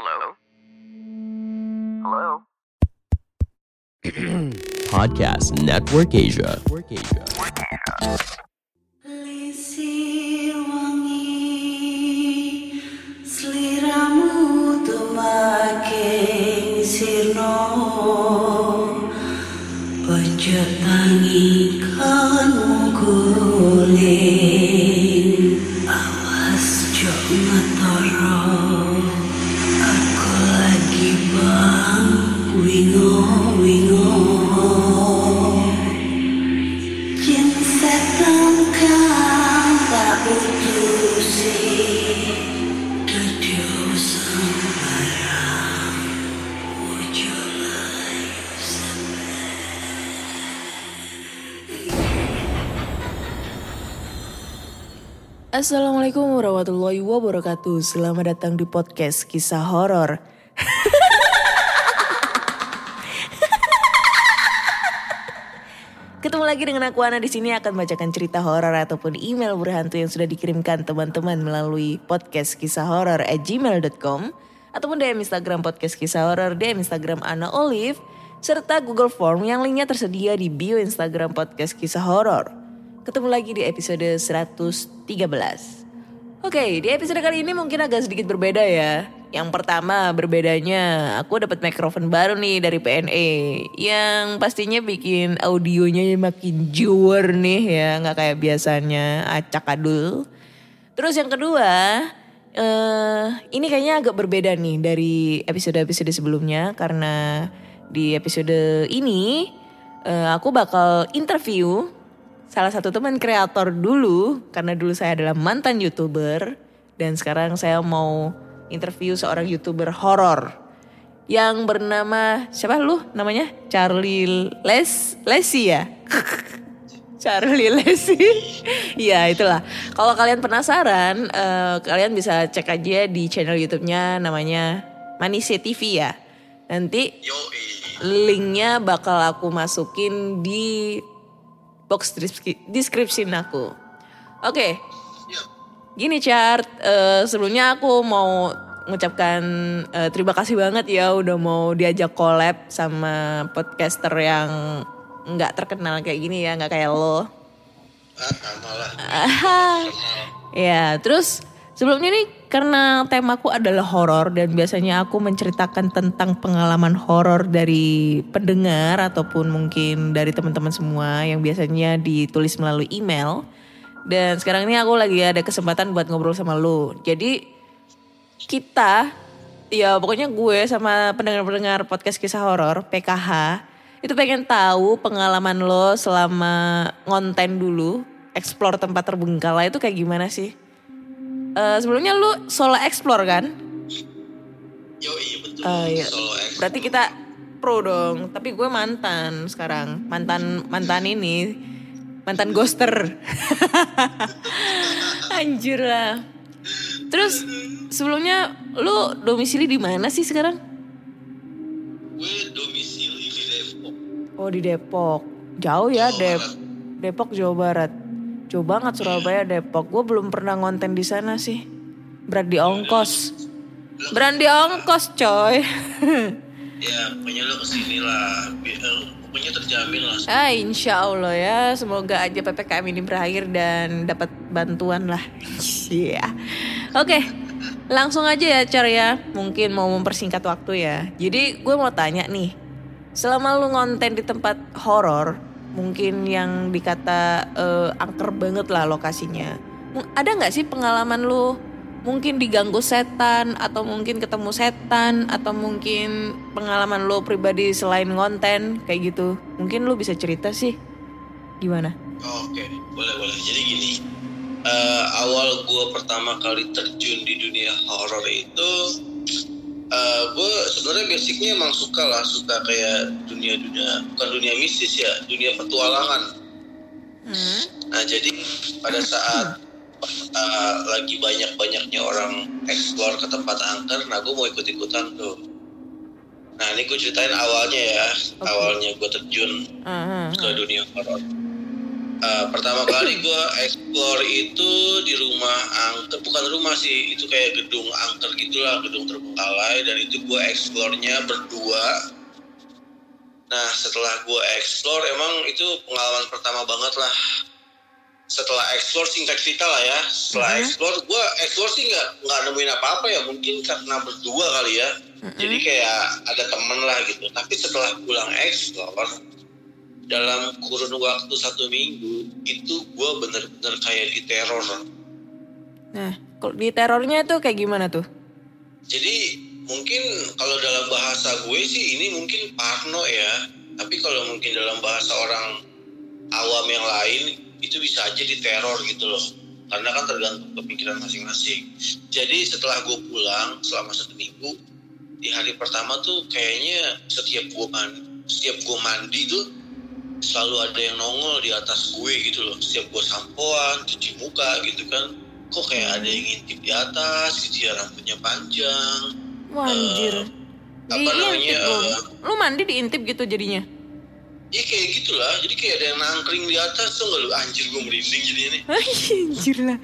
Hello? Hello? Podcast Network Asia. Lisir wangi Seliramu tumaking sirno Ojo tangi Assalamualaikum warahmatullahi wabarakatuh. Selamat datang di podcast kisah horor. Ketemu lagi dengan aku Ana di sini akan bacakan cerita horor ataupun email berhantu yang sudah dikirimkan teman-teman melalui podcast kisah horor at gmail.com ataupun DM Instagram podcast kisah horor, DM Instagram Ana Olive, serta Google Form yang linknya tersedia di bio Instagram podcast kisah horor. Ketemu lagi di episode 113. Oke, di episode kali ini mungkin agak sedikit berbeda ya. Yang pertama berbedanya aku dapat mikrofon baru nih dari PNE yang pastinya bikin audionya makin juar nih ya, nggak kayak biasanya acak adul. Terus yang kedua, eh ini kayaknya agak berbeda nih dari episode-episode sebelumnya karena di episode ini eh, aku bakal interview salah satu teman kreator dulu karena dulu saya adalah mantan youtuber dan sekarang saya mau interview seorang youtuber horor yang bernama siapa lu namanya? Charlie Les Lesi ya? Charlie Lesi. Ya itulah. Kalau kalian penasaran eh, kalian bisa cek aja di channel YouTube-nya namanya Manise TV ya. Nanti linknya bakal aku masukin di box deskripsi- description aku. Oke. Gini Chart, eh, sebelumnya aku mau mengucapkan eh, terima kasih banget ya udah mau diajak collab sama podcaster yang nggak terkenal kayak gini ya, nggak kayak lo. Ah, ya, terus sebelumnya nih karena temaku adalah horor dan biasanya aku menceritakan tentang pengalaman horor dari pendengar ataupun mungkin dari teman-teman semua yang biasanya ditulis melalui email. Dan sekarang ini aku lagi ada kesempatan buat ngobrol sama lo. Jadi kita ya pokoknya gue sama pendengar-pendengar podcast kisah horor PKH itu pengen tahu pengalaman lo selama ngonten dulu explore tempat terbengkalai itu kayak gimana sih? Eh, sebelumnya lu solo explore kan? Yo iya betul. Oh, iya. Solo X. Berarti kita pro dong. Tapi gue mantan sekarang. Mantan mantan ini mantan ghoster. Anjir lah. Terus sebelumnya lu domisili di mana sih sekarang? Gue domisili di Depok. Oh di Depok. Jauh ya Jawa Dep Barat. Depok Jawa Barat. Jauh banget Surabaya Depok. Gue belum pernah ngonten di sana sih. Berat di ongkos. Berat di ongkos coy. Ya pokoknya lo ke sini lah. Eh, Pokoknya terjamin lah. ah insya Allah ya. Semoga aja PPKM ini berakhir dan dapat bantuan lah. Iya. Oke. Langsung aja ya Char ya. Mungkin mau mempersingkat waktu ya. Jadi gue mau tanya nih. Selama lu ngonten di tempat horor, mungkin yang dikata eh, angker banget lah lokasinya. Ada nggak sih pengalaman lu mungkin diganggu setan atau mungkin ketemu setan atau mungkin pengalaman lu pribadi selain ngonten kayak gitu? Mungkin lu bisa cerita sih. Gimana? Oke, boleh boleh. Jadi gini, eh, awal gue pertama kali terjun di dunia horor itu, eh gue sebenarnya basicnya emang suka lah, suka kayak dunia-dunia, bukan dunia mistis ya, dunia petualangan. Hmm? Nah jadi pada saat uh, lagi banyak-banyaknya orang explore ke tempat angker, nah gue mau ikut-ikutan tuh. Nah ini gue ceritain awalnya ya, awalnya gue terjun Aha. ke dunia horor. Eh, pertama kali gue explore itu di rumah angker, bukan rumah sih, itu kayak gedung angker gitulah, gedung terbengkalai dan itu gue explore-nya berdua. Nah setelah gue explore emang itu pengalaman pertama banget lah. Setelah explore singkat cerita lah ya, setelah Mhm. explore gue explore sih nggak nggak nemuin apa-apa ya, mungkin karena berdua kali ya. Jadi kayak ada temen lah gitu. Tapi setelah pulang explore dalam kurun waktu satu minggu itu gue bener-bener kayak diteror. Nah, kalau di terornya itu kayak gimana tuh? Jadi mungkin kalau dalam bahasa gue sih ini mungkin parno ya. Tapi kalau mungkin dalam bahasa orang awam yang lain itu bisa aja diteror gitu loh. Karena kan tergantung kepikiran masing-masing. Jadi setelah gue pulang selama satu minggu di hari pertama tuh kayaknya setiap gue mandi, setiap gue mandi tuh selalu ada yang nongol di atas gue gitu loh. Setiap gue sampoan, cuci muka gitu kan. Kok kayak ada yang ngintip di atas gitu ya rambutnya panjang. Wah, anjir. Eh, apa namanya, Diintip lu. eh, mandi diintip gitu jadinya? Ya kayak gitulah. Jadi kayak ada yang nangkring di atas tuh nggak lu anjir gue merinding jadi ini. anjir lah.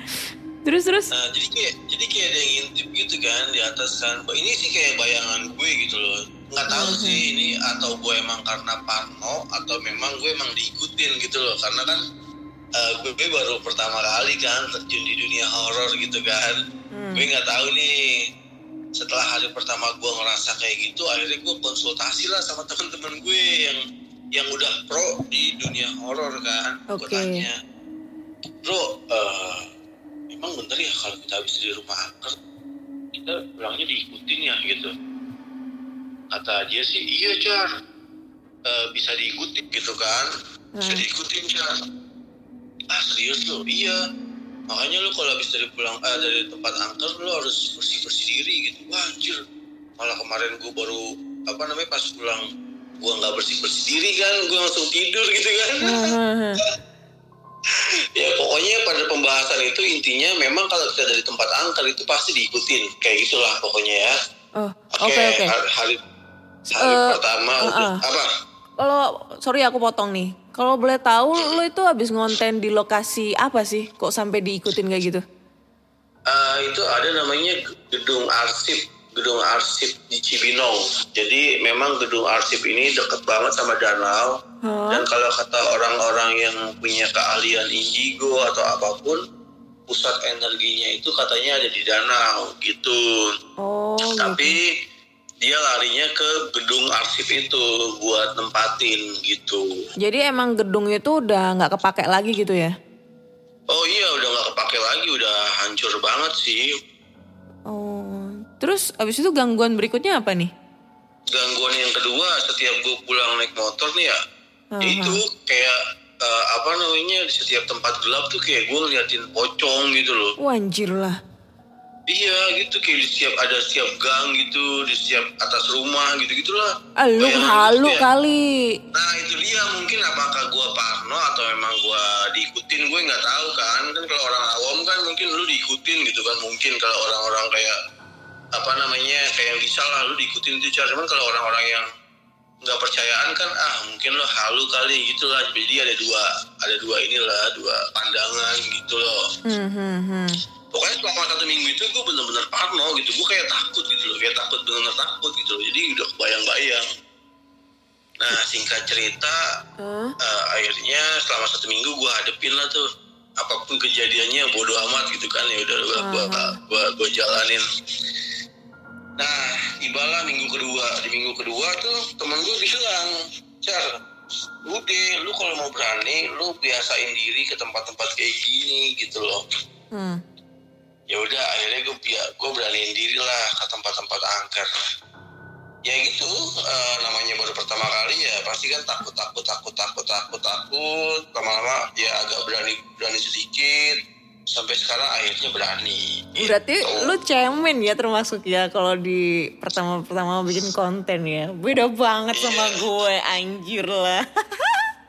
Terus terus. Nah, jadi kayak jadi kayak ada yang ngintip gitu kan di atas kan. Ini sih kayak bayangan gue gitu loh. Nggak tahu sih ini atau gue emang karena parno atau memang gue emang diikutin gitu loh. Karena kan eh, gue, gue baru pertama kali kan terjun di dunia horor gitu kan. Hmm. Gue nggak tahu nih. Setelah hari pertama gue ngerasa kayak gitu, akhirnya gue konsultasi lah sama temen-temen gue yang yang udah pro di dunia horor kan. Gue Oke. tanya, bro, eh, emang bener ya kalau kita habis di rumah angker, kita pulangnya diikutin ya gitu. Kata dia sih, iya Car, Eh, bisa diikutin gitu kan. Bisa diikutin Car. Ah serius lo? Iya. Makanya lu kalau habis dari pulang eh, dari tempat angker lu harus bersih bersih diri gitu. Wah anjir. Malah kemarin gue baru apa namanya pas pulang gua nggak bersih bersih diri kan, gue langsung tidur gitu kan. Hahaha. ya pokoknya pada pembahasan itu intinya memang kalau kita dari tempat angker itu pasti diikutin kayak gitulah pokoknya ya. Oh, Oke. oke oke. Hari hari, Eh, pertama uh-uh. udah apa? Kalau sorry aku potong nih. Kalau boleh tahu lu itu habis ngonten di lokasi apa sih? Kok sampai diikutin kayak gitu? Eh, itu ada namanya gedung arsip gedung arsip di Cibinong. Jadi memang gedung arsip ini dekat banget sama danau. Hah? Dan kalau kata orang-orang yang punya keahlian indigo atau apa pun, pusat energinya itu katanya ada di danau gitu. Oh, gitu. Dia larinya ke gedung arsip itu buat nempatin gitu. Jadi emang gedung itu udah nggak kepake lagi gitu ya? Oh iya udah nggak kepake lagi, udah hancur banget sih. Oh, terus abis itu gangguan berikutnya apa nih? Gangguan yang kedua setiap gue pulang naik motor nih ya, Aha. itu kayak eh, apa namanya di setiap tempat gelap tuh kayak gue ngeliatin pocong gitu loh. Wah, anjir lah. Iya gitu kayak di setiap ada setiap gang gitu, di setiap atas rumah gitu gitulah. Ah, lu halu kali. Nah itu dia mungkin apakah gua parno atau memang gua diikutin gue nggak tahu kan kan kalau orang awam kan mungkin lu diikutin gitu kan mungkin kalau orang-orang kayak apa namanya kayak yang bisa lah lu diikutin itu cara cuman kalau orang-orang yang nggak percayaan kan ah mungkin lo halu kali gitu lah jadi ada dua ada dua inilah dua pandangan gitu loh Hmm, hmm, hmm. Pokoknya selama satu minggu itu gue bener-bener parno gitu. Gue kayak takut gitu loh kayak takut bener-bener takut gitu loh. Jadi udah kebayang-bayang. Nah singkat cerita Hah? eh, akhirnya selama satu minggu gue hadepin lah tuh. Apa pun kejadiannya bodo amat gitu kan. Ya udah gua gua, gua, gua jalanin. Nah tibalah minggu kedua. Di minggu kedua tuh temen gue bilang car udah lu kalau mau berani lu biasain diri ke tempat-tempat kayak gini gitu loh. Hmm. Ya udah akhirnya gue gue beraniin diri lah ke tempat-tempat angker ya gitu eh, namanya baru pertama kali ya pasti kan takut takut takut takut takut takut lama-lama ya agak berani berani sedikit sampai sekarang akhirnya berani Berarti Gitu. lu cemen ya termasuk ya kalau di pertama-pertama bikin konten ya. Beda banget sama gue, anjir lah.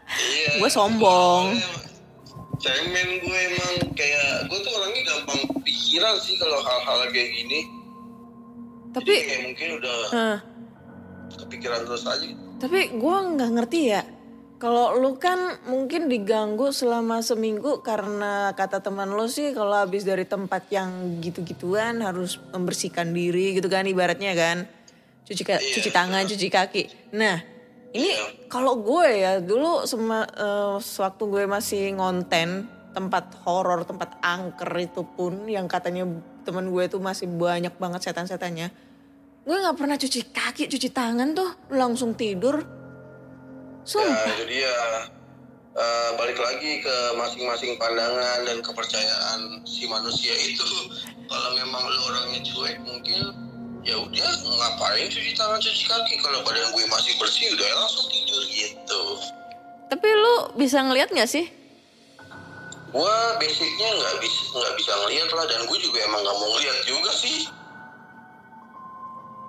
Iya, Gue sombong. Cemen gue emang kayak gue tuh orangnya gampang pikiran sih kalau hal-hal kayak gini Tapi Jadi kayak mungkin udah Hah. kepikiran terus aja Tapi gue nggak ngerti ya. Kalau lu kan mungkin diganggu selama seminggu karena kata teman lu sih kalau habis dari tempat yang gitu-gituan harus membersihkan diri gitu kan ibaratnya kan. Cuci ka- Iya, cuci tangan, cuci kaki. Nah, ini kalau gue ya dulu sema, eh, sewaktu gue masih ngonten tempat horor, tempat angker itu pun yang katanya teman gue tuh masih banyak banget setan-setannya. Gue nggak pernah cuci kaki, cuci tangan tuh langsung tidur. Ya Sumpah. itu dia Eh, balik lagi ke masing-masing pandangan dan kepercayaan si manusia itu. Kalau memang lu orangnya cuek mungkin ya udah ngapain cuci tangan cuci kaki kalau badan gue masih bersih udah langsung tidur gitu. Tapi lu bisa ngeliat gak sih? Gue basicnya nggak bisa nggak bisa ngeliat lah dan gue juga emang nggak mau ngeliat juga sih.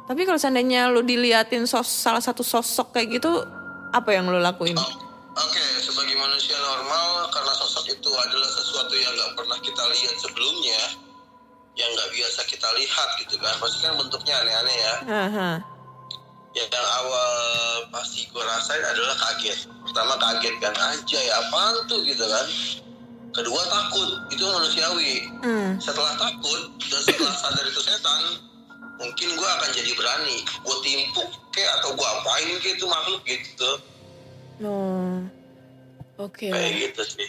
Tapi kalau seandainya lu diliatin sos, salah satu sosok kayak gitu, apa yang lu lakuin? Oke, sebagai manusia normal, karena sosok itu adalah sesuatu yang nggak pernah kita lihat sebelumnya, yang nggak biasa kita lihat gitu kan, pasti kan bentuknya aneh-aneh ya. Ya, Yang awal pasti gue rasain adalah kaget. Pertama kaget kan, aja ya apaan tuh gitu kan. Kedua takut, itu manusiawi. Hmm. Setelah takut dan setelah sadar itu setan, mungkin gue akan jadi berani. Gue timpuk kayak atau gue apain gitu makhluk gitu. Oh. Oke. Kayak gitu sih.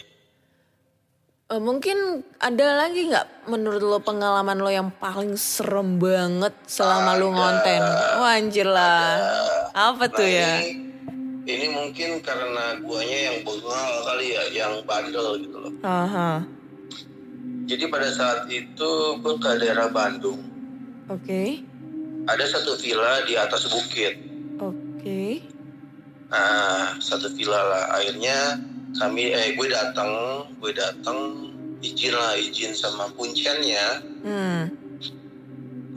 Eh, mungkin ada lagi nggak menurut lo pengalaman lo yang paling serem banget selama lu Ada. ngonten? Wah anjir lah. Apa tuh Nah, ya? Ini, ini mungkin karena guanya yang bengal kali ya, yang bandel gitu loh. Aha. Jadi pada saat itu gue ke daerah Bandung. Oke. Ada satu villa di atas bukit. Oke. Nah, satu villa lah. Akhirnya kami, eh gue datang, gue datang izin lah, izin sama kunciannya. Hmm.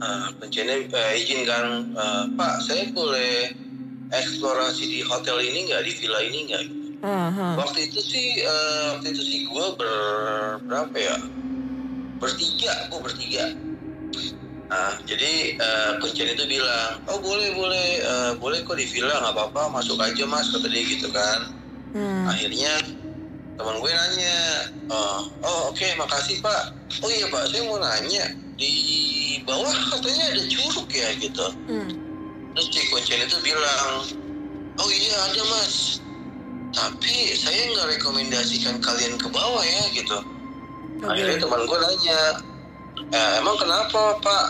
Nah, kunciannya eh, izin kan, "Eh, Pak, saya boleh eksplorasi di hotel ini nggak, di villa ini nggak? Aha. Waktu itu sih, eh, waktu itu sih gue ber berapa ya? Bertiga, gue bertiga. Nah, jadi eh, kuncian itu bilang, oh boleh boleh eh, boleh kok di villa nggak apa-apa, masuk aja mas kata dia gitu kan. Hmm. Akhirnya teman gue nanya, oh, oh oke makasih pak. Oh iya pak, saya mau nanya di bawah katanya ada curug ya gitu. Hmm. Terus si kuncian itu bilang, oh iya ada mas. Tapi saya nggak rekomendasikan kalian ke bawah ya gitu. Oke. Akhirnya teman gue nanya, "Eh, emang kenapa pak?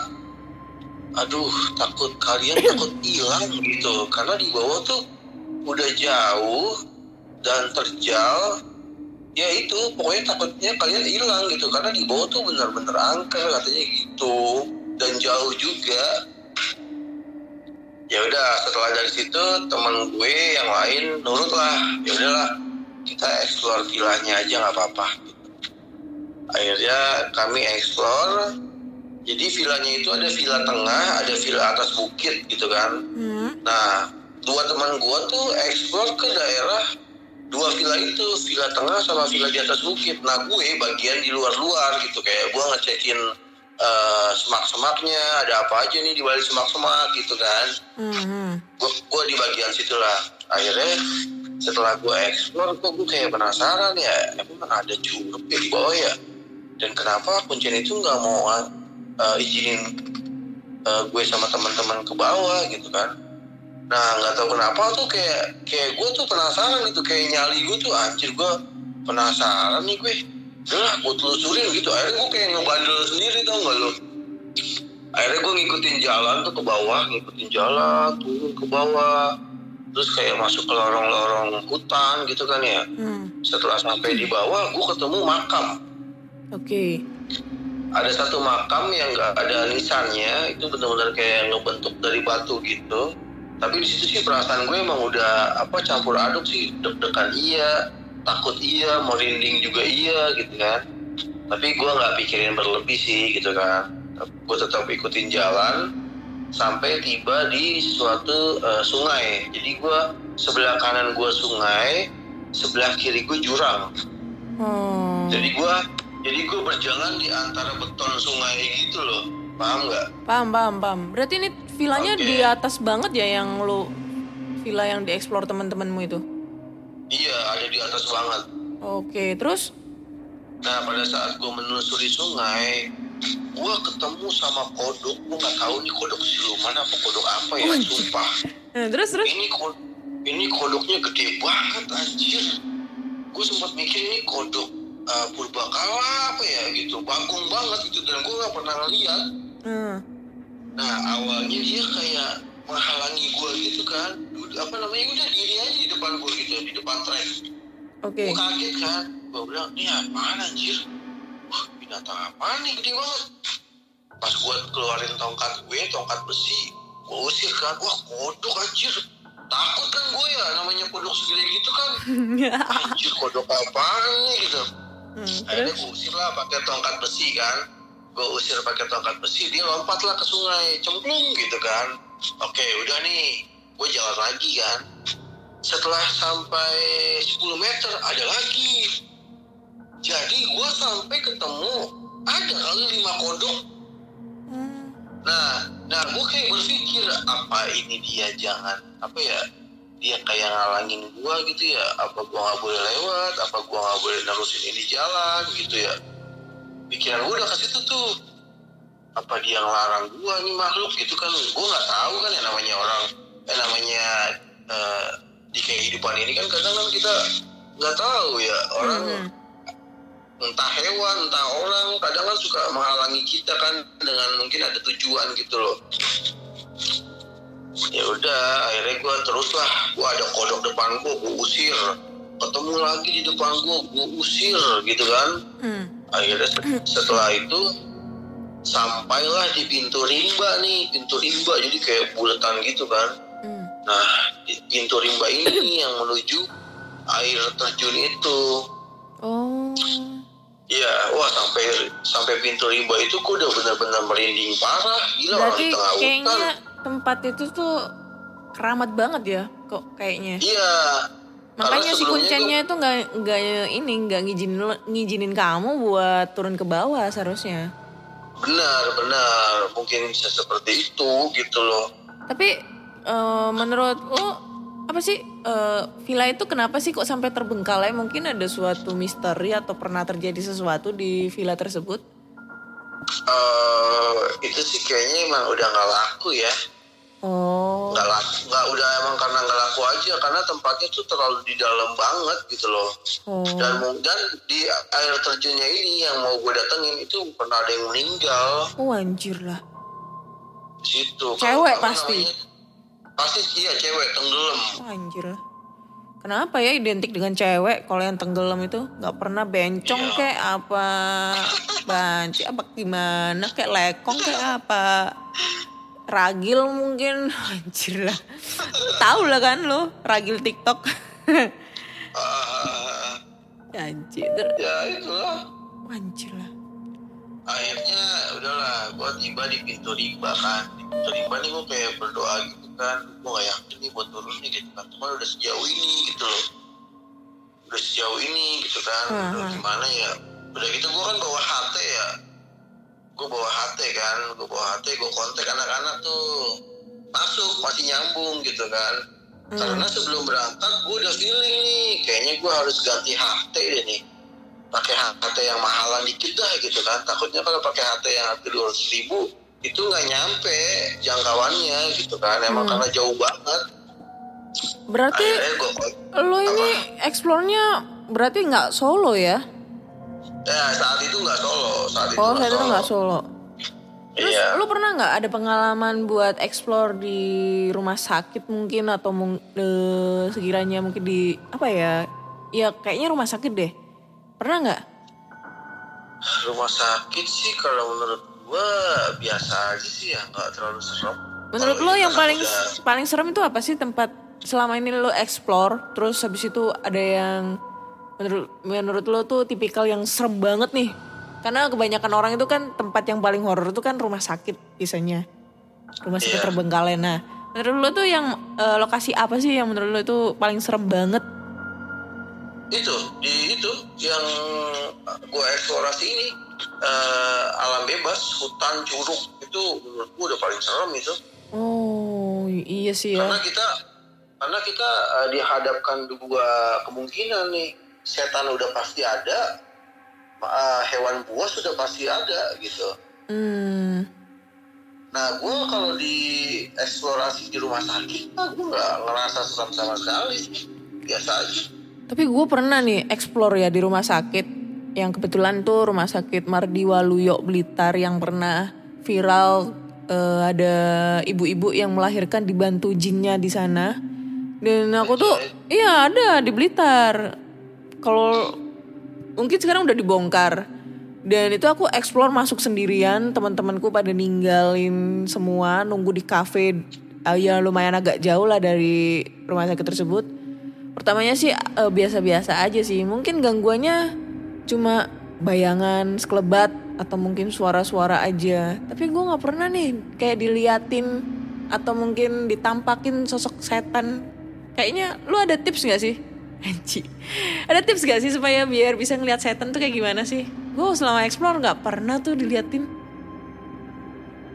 Aduh takut kalian takut hilang gitu. Karena di bawah tuh udah jauh dan terjal. Ya itu pokoknya takutnya kalian hilang gitu. Karena di bawah tuh bener-bener angker katanya gitu. Dan jauh juga ya udah setelah dari situ teman gue yang lain nurut lah ya udahlah kita explore villanya aja nggak apa-apa akhirnya kami explore jadi villanya itu ada villa tengah ada villa atas bukit gitu kan Hmm. nah dua teman gue tuh explore ke daerah dua villa itu villa tengah sama villa di atas bukit. Nah gue bagian di luar-luar gitu. Kayak gue ngecekin eh, semak-semaknya. Ada apa aja nih di balik semak-semak gitu kan. Hmm. gue di bagian situ lah. Akhirnya setelah gue explore kok gue kayak penasaran ya emang ada curug ya di bawah ya? Dan kenapa kuncian itu nggak mau uh, izinin uh, gue sama teman-teman ke bawah gitu kan nah nggak tahu kenapa tuh kayak kayak gue tuh penasaran gitu. Kayak nyali gue tuh anjir gue penasaran nih gue. Udah gue telusurin gitu. Akhirnya gue kayak ngebandel sendiri tau gak lo akhirnya gue ngikutin jalan tuh ke bawah ngikutin jalan turun ke bawah. Terus kayak masuk ke lorong-lorong hutan gitu kan ya. Hmm. setelah sampai di bawah gue ketemu makam. Oke. ada satu makam yang nggak ada nisannya. Itu benar-benar kayak ngebentuk dari batu gitu tapi di situ sih perasaan gue emang udah apa campur aduk sih. Deg-degan iya takut iya merinding juga iya gitu kan. Tapi gue nggak pikirin berlebih sih gitu kan. Gue tetap ikutin jalan sampai tiba di suatu eh, sungai. Jadi gue sebelah kanan gue sungai sebelah kiri gue jurang. Oh. jadi gue jadi gue berjalan di antara beton sungai gitu loh paham nggak Paham, paham, paham. Berarti ini villanya Oke. di atas banget ya yang lu villa yang dieksplor teman-temanmu itu? Iya, ada di atas banget. Oke, terus? Nah, pada saat gue menelusuri sungai, gue ketemu sama kodok. Gue nggak tahu nih kodok siluman apa kodok apa ya, Oh, sumpah. Nah, terus terus? Ini kod ini kodoknya gede banget anjir. Gue sempat mikir ini kodok uh, purbakala apa ya gitu, bagong banget gitu dan gue nggak pernah ngeliat. Hmm. Nah awalnya dia kayak menghalangi gue gitu kan, apa namanya udah diri aja di depan gue gitu, di depan tren. Oke. Gue kaget kan, gue bilang ini apaan anjir? Wah binatang apaan nih gede banget. Pas gue keluarin tongkat gue, tongkat besi, gue usir kan, wah kodok anjir. Takut kan gue ya, namanya kodok segede gitu kan. Anjir kodok apaan nih gitu. Hmm, Akhirnya gue usir lah pakai tongkat besi kan. Gue usir pakai tongkat besi, dia lompat lah ke sungai, cemplung gitu kan. Oke udah nih, gue jalan lagi kan. Setelah sampai 10 meter ada lagi. Jadi gue sampai ketemu ada kali lima kodok. Nah, nah gue kayak berpikir apa ini dia jangan apa ya dia kayak ngalangin gua gitu ya apa gua nggak boleh lewat apa gua nggak boleh nerusin ini jalan gitu ya pikiran gua udah ke situ tuh. Apa dia ngelarang gua nih makhluk? Gitu kan gua nggak tahu kan ya namanya orang eh namanya eh, di kehidupan ini kan kadang kan kita nggak tahu ya. Orang Hmm. entah hewan entah orang kadang kan suka menghalangi kita kan dengan mungkin ada tujuan gitu loh. Ya udah akhirnya gue terus lah gue ada kodok depan gue gue usir. Ketemu lagi di depan gue gue usir gitu kan. Hmm. Akhirnya se- setelah itu sampailah di pintu rimba nih pintu rimba jadi kayak buletan gitu kan Hmm. nah di pintu rimba ini yang menuju air terjun itu Oh. Iya, wah sampai sampai pintu rimba itu gue udah benar-benar merinding parah, gila orang di tengah kayaknya hutan. tempat itu tuh keramat banget ya, kok kayaknya. Iya. Makanya si kuncennya itu nggak nggak ini nggak ngizinin ngizinin kamu buat turun ke bawah seharusnya. benar benar mungkin bisa seperti itu gitu loh. Tapi eh, menurut lo apa sih eh, villa itu kenapa sih kok sampai terbengkalai? Mungkin ada suatu misteri atau pernah terjadi sesuatu di villa tersebut? eh itu sih kayaknya emang udah nggak laku ya, Oh, nggak laku, nggak udah emang karena nggak laku aja karena tempatnya tuh terlalu di dalam banget gitu loh. oh, Dan dan di air terjunnya ini yang mau gue datengin itu pernah ada yang meninggal oh anjir lah. situ. Cewek pasti? namanya? Pasti iya cewek tenggelam. Oh, anjir lah. Kenapa ya identik dengan cewek kalau yang tenggelam itu nggak pernah bencong Iya. kayak apa banci apa gimana kayak lekong kayak apa ragil mungkin. Anjir lah. Tahu lah kan lo ragil TikTok. Ah, anjir ya itulah. Anjir lah. Akhirnya udahlah gue tiba di pintu rimba kan. Di pintu rimba nih gue kayak berdoa gitu kan. Gue gak yakin nih buat turun nih gitu kan. Cuman udah sejauh ini gitu loh. Udah sejauh ini gitu kan. Udah Hmm. gimana ya? Udah gitu gue kan bawa HT ya gue bawa HT kan gue bawa HT gue kontak anak-anak tuh. Masuk masih nyambung gitu kan. Hmm. karena sebelum berangkat gue udah feeling nih kayaknya gue harus ganti HT deh nih. Pakai HT yang mahalan dikit dah gitu kan. Takutnya kalau pakai HT yang harga dua ribu itu nggak nyampe jangkauannya gitu kan. Emang Hmm. karena jauh banget. Berarti gue lo ini explore-nya berarti nggak solo ya ya saat itu nggak solo saat itu oh saat itu solo. nggak solo Terus iya lu pernah nggak ada pengalaman buat explore di rumah sakit mungkin atau mung- eh, sekiranya mungkin di apa ya? Ya kayaknya rumah sakit deh. Pernah nggak? rumah sakit sih kalau menurut gue biasa aja sih ya nggak terlalu serem Menurut Kalau lo yang paling udah- paling serem itu apa sih tempat selama ini lo explore terus habis itu ada yang menurut menurut lo tuh tipikal yang serem banget nih? Karena kebanyakan orang itu kan tempat yang paling horor itu kan rumah sakit biasanya. Rumah sakit Iya. terbengkalai. Nah, menurut lo tuh yang eh, lokasi apa sih yang menurut lo itu paling serem banget? itu di itu yang gue eksplorasi ini eh, alam bebas hutan curug itu menurut gue udah paling serem itu Oh iya sih ya. karena kita karena kita eh, dihadapkan dua kemungkinan nih setan udah pasti ada eh, hewan buas sudah pasti ada gitu Hmm. nah gue kalau di eksplorasi di rumah sakit nah, gue nggak ngerasa seram sama sekali biasa aja Tapi gue pernah nih explore ya di rumah sakit. Yang kebetulan tuh rumah sakit Mardiwa Luyo Blitar yang pernah viral eh, ada ibu-ibu yang melahirkan dibantu jinnya di sana. Dan aku tuh iya ada di Blitar. Kalau mungkin sekarang udah dibongkar. Dan itu aku explore masuk sendirian, teman-temanku pada ninggalin semua, nunggu di cafe ah, ya lumayan agak jauh lah dari rumah sakit tersebut. Pertamanya sih eh, biasa-biasa aja sih. Mungkin gangguannya cuma bayangan sekelebat atau mungkin suara-suara aja. Tapi gue nggak pernah nih kayak diliatin atau mungkin ditampakin sosok setan. Kayaknya lu ada tips gak sih? Anji. Ada tips gak sih supaya biar bisa ngeliat setan tuh kayak gimana sih? Gue selama explore nggak pernah tuh diliatin.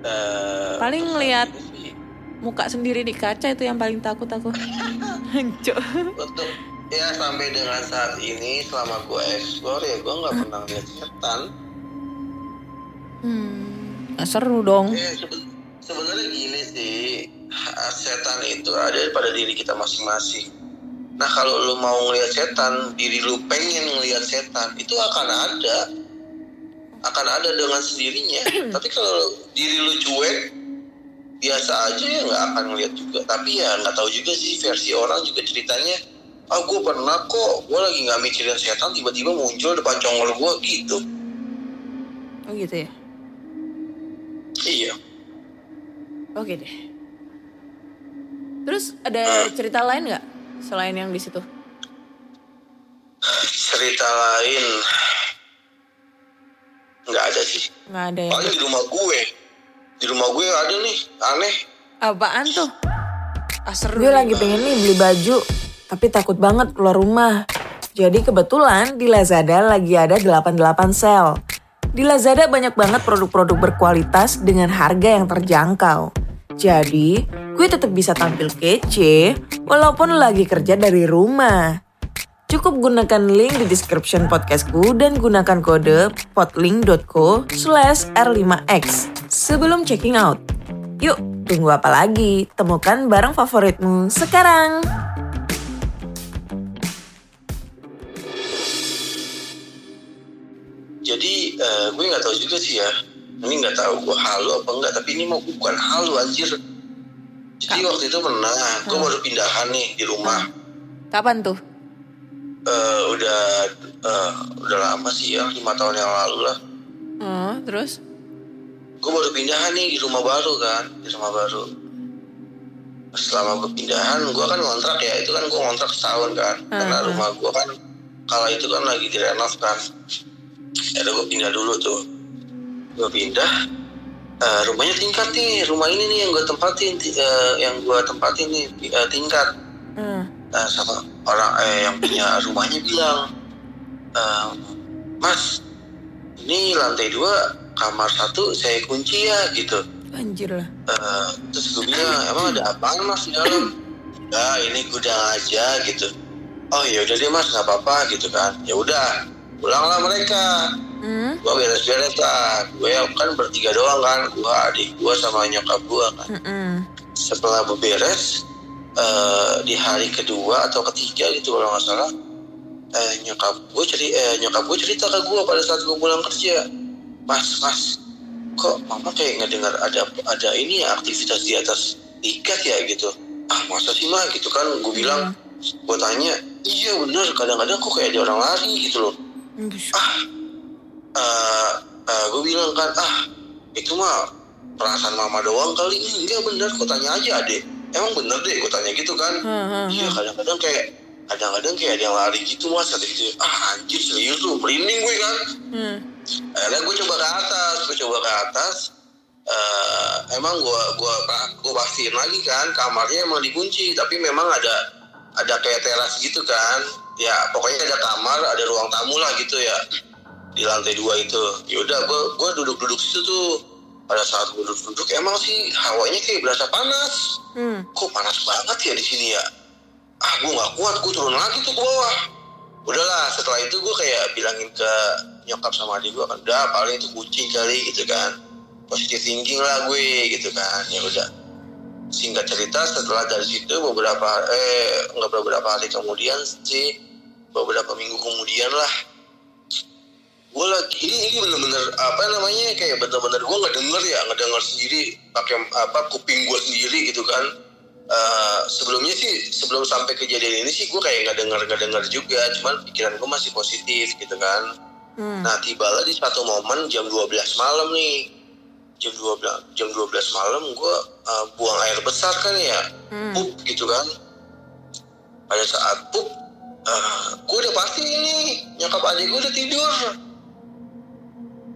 Eh, Paling ngeliat habis itu sih, muka sendiri di kaca itu yang paling takut aku. Hancur. untuk ya sampai dengan saat ini selama gue explore ya gue nggak pernah lihat setan Hmm, nggak seru dong. Ya, sebe- sebenarnya gini sih, setan itu ada pada diri kita masing-masing. Nah kalau lu mau ngelihat setan, diri lu pengen ngelihat setan, itu akan ada, akan ada dengan sendirinya. Tapi kalau diri lu cuek, biasa aja ya nggak akan ngelihat juga. Tapi ya nggak tahu juga sih versi orang juga ceritanya. Ah gue pernah kok, gue lagi nggak mikirin setan, tiba-tiba muncul depan congol gue gitu. Oh gitu ya. Iya. Oke deh. Terus ada cerita lain nggak selain yang di situ? cerita lain nggak ada sih Nggak ada ya? paling di rumah gue di rumah gue ada nih aneh Apaan tuh? Ah seru. Gue lagi pengen nih beli baju, tapi takut banget keluar rumah. Jadi kebetulan di Lazada lagi ada 88 sale. Di Lazada banyak banget produk-produk berkualitas dengan harga yang terjangkau. Jadi, gue tetap bisa tampil kece walaupun lagi kerja dari rumah. Cukup gunakan link di description podcastku dan gunakan kode potlink.co slash r5x sebelum checking out. Yuk, tunggu apa lagi? Temukan barang favoritmu sekarang. jadi eh, gue nggak tahu juga sih ya ini nggak tahu gue halu apa enggak tapi ini mau bukan halu anjir jadi waktu itu pernah gue baru pindahan nih di rumah. Kapan tuh? Eh, udah eh, udah lama sih ya lima tahun yang lalu lah. Oh, terus? gue baru pindahan nih di rumah baru kan di rumah baru. Selama gue pindahan gue kan ngontrak ya itu kan gue ngontrak setahun kan. Karena rumah gue kan kala itu kan lagi direnov kan. Ya udah gue pindah dulu tuh. Gue pindah eh, rumahnya tingkat nih rumah ini nih yang gue tempatin ti- eh, yang gue tempatin nih eh, tingkat Hmm. Nah, sama orang eh, yang punya rumahnya bilang, "Ehm, Mas, ini lantai dua kamar satu saya kunci ya gitu. Anjir lah. Eh, terus gue bilang emang ada apaan mas di dalam? Ya ini gudang aja gitu. Oh ya udah deh mas nggak apa-apa gitu kan. Ya udah pulanglah mereka. Hmm? Gue beres-beres lah. Gue kan bertiga doang kan. Gue adik gue sama nyokap gue kan Mm-mm. setelah beberes eh, di hari kedua atau ketiga gitu kalau nggak salah eh, nyokap gue ceri eh, nyokap gue cerita ke gue pada saat gue pulang kerja mas mas kok mama kayak ngedengar ada ada ini ya aktivitas di atas tiket ya gitu ah masa sih mah gitu kan gue bilang gue tanya iya bener kadang-kadang kok kayak ada orang lari gitu loh ah eh eh, gue bilang kan ah itu mah perasaan mama doang kali enggak bener gue tanya aja adek emang bener deh gue tanya gitu kan. Iya kadang-kadang kayak kadang-kadang kayak ada yang lari gitu mas. Kata gitu ah anjir serius lu merinding gue kan. Hmm. akhirnya gue coba ke atas gue coba ke atas. Eh emang gue gua gue pastiin lagi kan kamarnya emang dikunci tapi memang ada ada kayak teras gitu kan. Ya pokoknya ada kamar ada ruang tamu lah gitu ya di lantai dua itu. Yaudah gue gue duduk-duduk situ tuh. Pada saat gue duduk-duduk emang sih hawanya kayak berasa panas. Hmm. kok panas banget ya di sini ya? Ah gue nggak kuat gue turun lagi tuh ke bawah. Udahlah setelah itu gue kayak bilangin ke nyokap sama adik gue kan udah paling itu kucing kali gitu kan. Positive thinking lah gue gitu kan. Ya udah. Singkat cerita setelah dari situ beberapa eh nggak beberapa hari kemudian sih beberapa minggu kemudian lah gue lagi ini ini bener-bener apa namanya kayak bener-bener gue nggak denger ya nggak denger sendiri pakai apa kuping gue sendiri gitu kan. Eh, sebelumnya sih sebelum sampai kejadian ini sih gue kayak nggak denger nggak denger juga cuman pikiran gue masih positif gitu kan. Hmm. nah tibalah di satu momen jam 12 malam nih. Jam 12 jam 12 malam gue uh, buang air besar kan ya Hmm. pup gitu kan. Pada saat pup uh, gue udah pasti ini nyokap adik gue udah tidur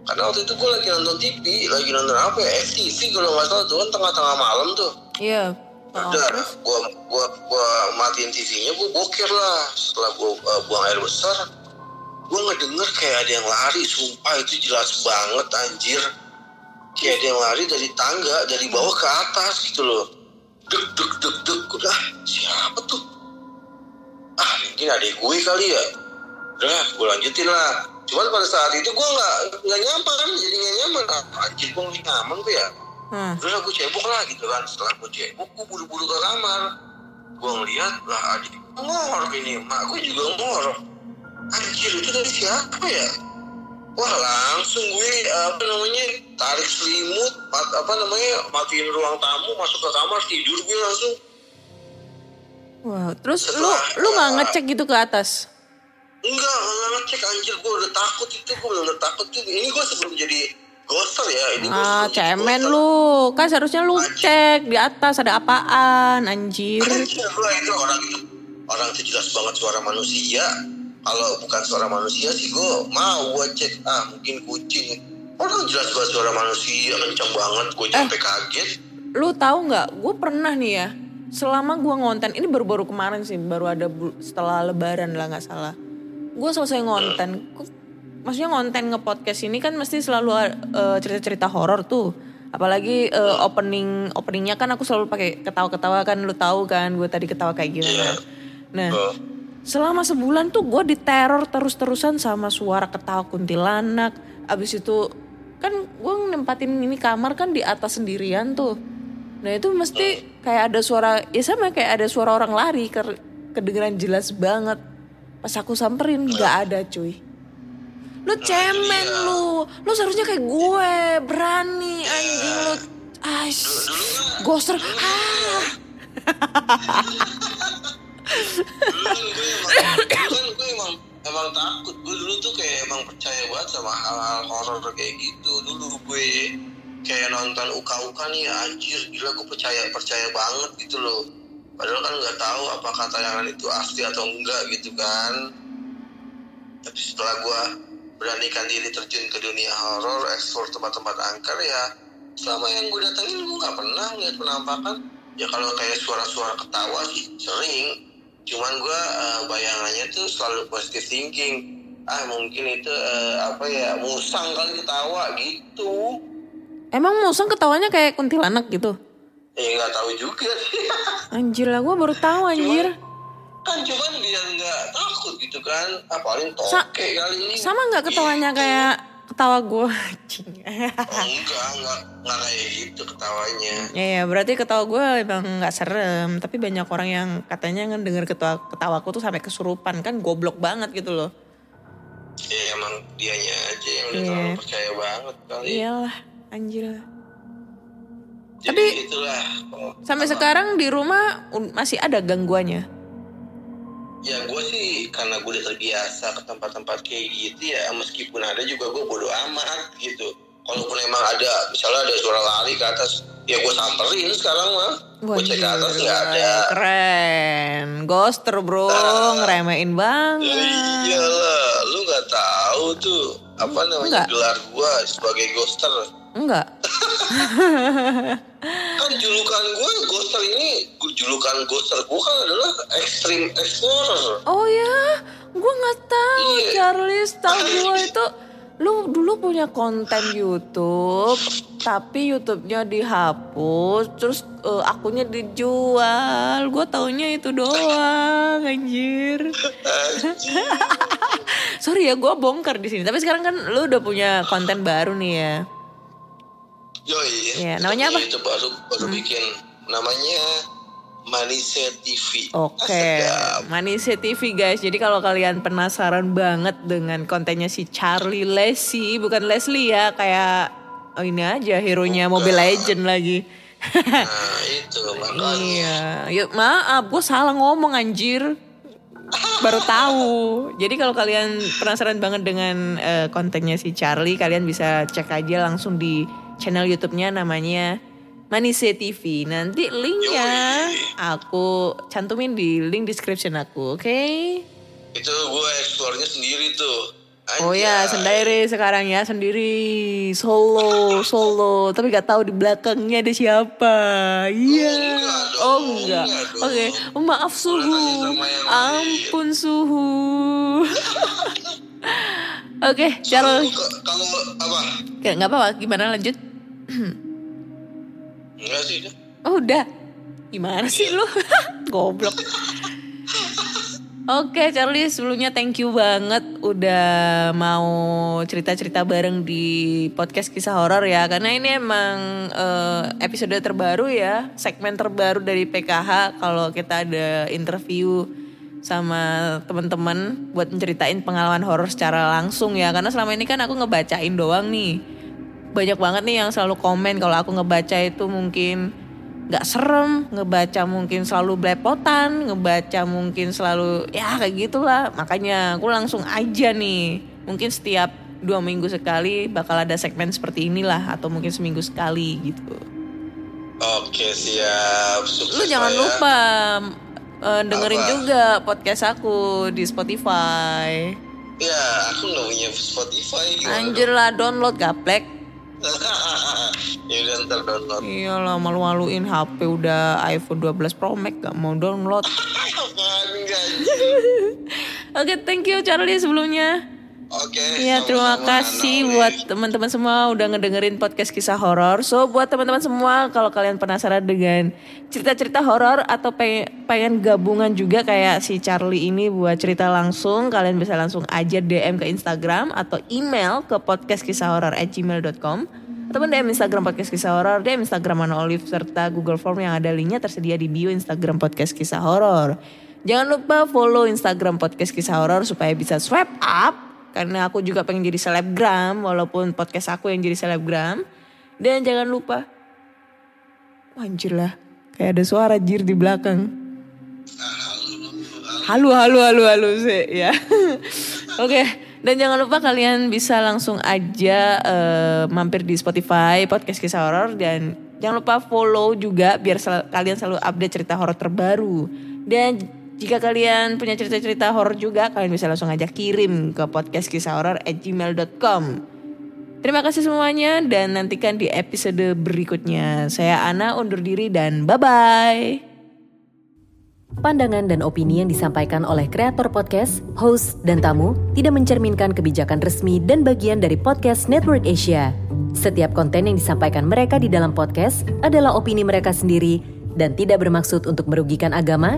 karena waktu itu gue lagi nonton TV lagi nonton apa ya? FTV kalau nggak salah tuh kan tengah-tengah malam tuh. Iya. Oh, udah terus? gua gua gua matiin TV-nya gua boker lah. Setelah gua uh, buang air besar gua ngedenger kayak ada yang lari. Sumpah itu jelas banget anjir. Kayak ada yang lari dari tangga dari bawah ke atas gitu loh. Deg deg deg deg. Udah siapa tuh? Ah mungkin adik gue kali ya. Udah gue lanjutin lah cuman pada saat itu gue nggak nggak nyaman jadi nggak nyaman anjir gue nggak nyaman tuh ya Hmm. Terus aku cebok lah gitu kan Setelah aku cebok, gue buru-buru ke kamar Gue ngeliat, lah adik gue ngorok ini Mak gue juga ngorok Anjir itu dari siapa ya? Wah langsung gue apa namanya tarik selimut, mat, apa namanya matiin ruang tamu, masuk ke kamar tidur gue langsung. Wow. Terus lu Setelah- lu nggak ngecek gitu ke atas? Enggak, enggak ngecek anjir gue udah takut itu, gue udah takut tuh. Ini gue sebelum jadi ghoster ya, ini gue Ah, cemen lu. Kan seharusnya lu cek di atas ada apaan, anjir. Anjir, gua itu orang itu orang itu jelas banget suara manusia. Kalau bukan suara manusia sih gue mau gue cek ah mungkin kucing. Orang jelas banget suara manusia kencang banget. Gue sampai kaget. Lu tahu nggak? Gue pernah nih ya. Selama gua ngonten, ini baru-baru kemarin sih, baru ada setelah lebaran lah nggak salah. Gue selesai ngonten, maksudnya ngonten nge-podcast ini kan mesti selalu eh, cerita-cerita horor tuh. Apalagi eh, opening openingnya kan aku selalu pakai ketawa-ketawa kan, lu tahu kan gue tadi ketawa kayak gimana. Nah, Oh, selama sebulan tuh gue diteror terus-terusan sama suara ketawa kuntilanak. Abis itu kan gue nempatin ini kamar kan di atas sendirian tuh. Nah itu mesti kayak ada suara, ya sama kayak ada suara orang lari, ke- kedengeran jelas banget. Pas aku samperin nggak ada cuy. Lu cemen lu, lu seharusnya kayak gue, berani anjing lu. Ah. dulu kan gue emang emang takut. Gue dulu tuh kayak emang percaya banget sama hal-hal horor kayak gitu. Dulu gue kayak nonton uka-uka nih anjir gila gue percaya percaya banget gitu loh. Padahal kan nggak tahu apakah tayangan itu asli atau enggak gitu kan. Tapi setelah gue beranikan diri terjun ke dunia horor, eksplor tempat-tempat angker ya, selama yang gue datengin gue nggak pernah lihat penampakan. Ya kalau kayak suara-suara ketawa sih sering, cuman gue eh, bayangannya tuh selalu positive thinking. Ah mungkin itu eh, apa ya musang kali ketawa gitu. Emang musang ketawanya kayak kuntilanak gitu? Ya nggak tahu juga. Anjir lah, gue baru tahu anjir. kan cuman biar nggak takut gitu kan. Ah paling Sa- toke kali ini. Sama nggak ketawanya Gitu. kayak ketawa gue? Oh, enggak, enggak, enggak kayak gitu ketawanya. ya ya, berarti ketawa gue emang nggak serem. Tapi banyak orang yang katanya kan denger ketawa ketawaku tuh sampai kesurupan kan goblok banget gitu loh. Ya emang dianya aja yang udah Iya. terlalu percaya banget kali. Iyalah, anjir lah. Jadi Tapi- itulah. oh, Sampai sekarang di rumah masih ada gangguannya. Ya gue sih karena gue udah terbiasa ke tempat-tempat kayak gitu ya meskipun ada juga gue bodo amat gitu. Kalaupun emang ada misalnya ada suara lari ke atas ya gue samperin sekarang mah. Gue cek ke atas Anjir, nggak ada. Keren. Ghoster bro, ngeremehin Ya banget. iyalah, lu nggak tahu tuh apa namanya Nggak. gelar gue sebagai ghoster. Enggak. Kan julukan gue ghoster ini julukan ghoster gue kan adalah extreme explorer Oh ya, gue nggak tahu Iya. Charles. Tahu gue itu lu dulu punya konten YouTube tapi YouTube-nya dihapus, terus eh, akunnya dijual. Gue taunya itu doang, anjir. Sorry ya, gue bongkar di sini. Tapi sekarang kan lu udah punya konten baru nih ya. Yoi. Iya, namanya apa? Hmm. Itu baru baru bikin namanya Manise TV. Oke, Astaga. Manise TV guys. Jadi kalau kalian penasaran banget dengan kontennya si Charlie Leslie, bukan Leslie ya, kayak oh ini aja hero-nya Mobile Legend lagi. Nah itu makanya. iya, ya, maaf, gue salah ngomong anjir. Baru tahu. Jadi kalau kalian penasaran banget dengan eh, kontennya si Charlie, kalian bisa cek aja langsung di channel YouTube-nya namanya Manise TV. Nanti linknya aku cantumin di link description aku, oke? Itu gue eksplornya sendiri tuh. Oh ya, Anjay. sendiri sekarang ya, sendiri solo, solo. Tapi gak tahu di belakangnya ada siapa. Iya. dong, Oh enggak. dong. Oke, Oh, maaf suhu. Ampun suhu. Oke, Kalau Charles. kalau apa? Nggak apa-apa. Gimana lanjut? Enggak sih. Oh udah. Gimana sih lu? Goblok. Oke Charlie sebelumnya thank you banget udah mau cerita-cerita bareng di podcast kisah horor ya karena ini emang eh, episode terbaru ya segmen terbaru dari PKH kalau kita ada interview sama teman-teman buat menceritain pengalaman horor secara langsung ya karena selama ini kan aku ngebacain doang nih banyak banget nih yang selalu komen kalau aku ngebaca itu mungkin nggak serem, ngebaca mungkin selalu belepotan, ngebaca mungkin selalu ya kayak gitulah. Makanya aku langsung aja nih, mungkin setiap dua minggu sekali bakal ada segmen seperti inilah atau mungkin seminggu sekali gitu. Oke siap. Sukses Lu jangan lupa eh, dengerin Apa? juga podcast aku di Spotify. Ya aku nggak punya Spotify. gimana Anjir lah download gaplek. ya udah ntar download. Iyalah malu-maluin HP udah iPhone 12 Pro Max gak mau download. Oke, thank you Charlie sebelumnya. Oke. Iya, terima kasih buat teman-teman semua udah ngedengerin podcast kisah horor. So, buat teman-teman semua kalau kalian penasaran dengan cerita-cerita horor atau pengen, pengen gabungan juga kayak si Charlie ini buat cerita langsung, kalian bisa langsung aja DM ke Instagram atau email ke podcastkisahhoror@gmail.com ataupun DM Instagram podcast kisah horor, DM Instagram Mana Olive serta Google Form yang ada linknya tersedia di bio Instagram podcast kisah horor. Jangan lupa follow Instagram podcast kisah horor supaya bisa swipe up karena aku juga pengen jadi selebgram walaupun podcast aku yang jadi selebgram. Dan jangan lupa anjir lah kayak ada suara jir di belakang. Halo halo halo halo sih ya. Oke, dan jangan lupa kalian bisa langsung aja eh, mampir di Spotify podcast kisah horor dan jangan lupa follow juga biar sel- kalian selalu update cerita horor terbaru. Dan jika kalian punya cerita-cerita horor juga kalian bisa langsung aja kirim ke podcast kisah horor at gmail.com. Terima kasih semuanya dan nantikan di episode berikutnya. Saya Ana undur diri dan bye-bye. Pandangan dan opini yang disampaikan oleh kreator podcast, host, dan tamu tidak mencerminkan kebijakan resmi dan bagian dari podcast Network Asia. Setiap konten yang disampaikan mereka di dalam podcast adalah opini mereka sendiri dan tidak bermaksud untuk merugikan agama,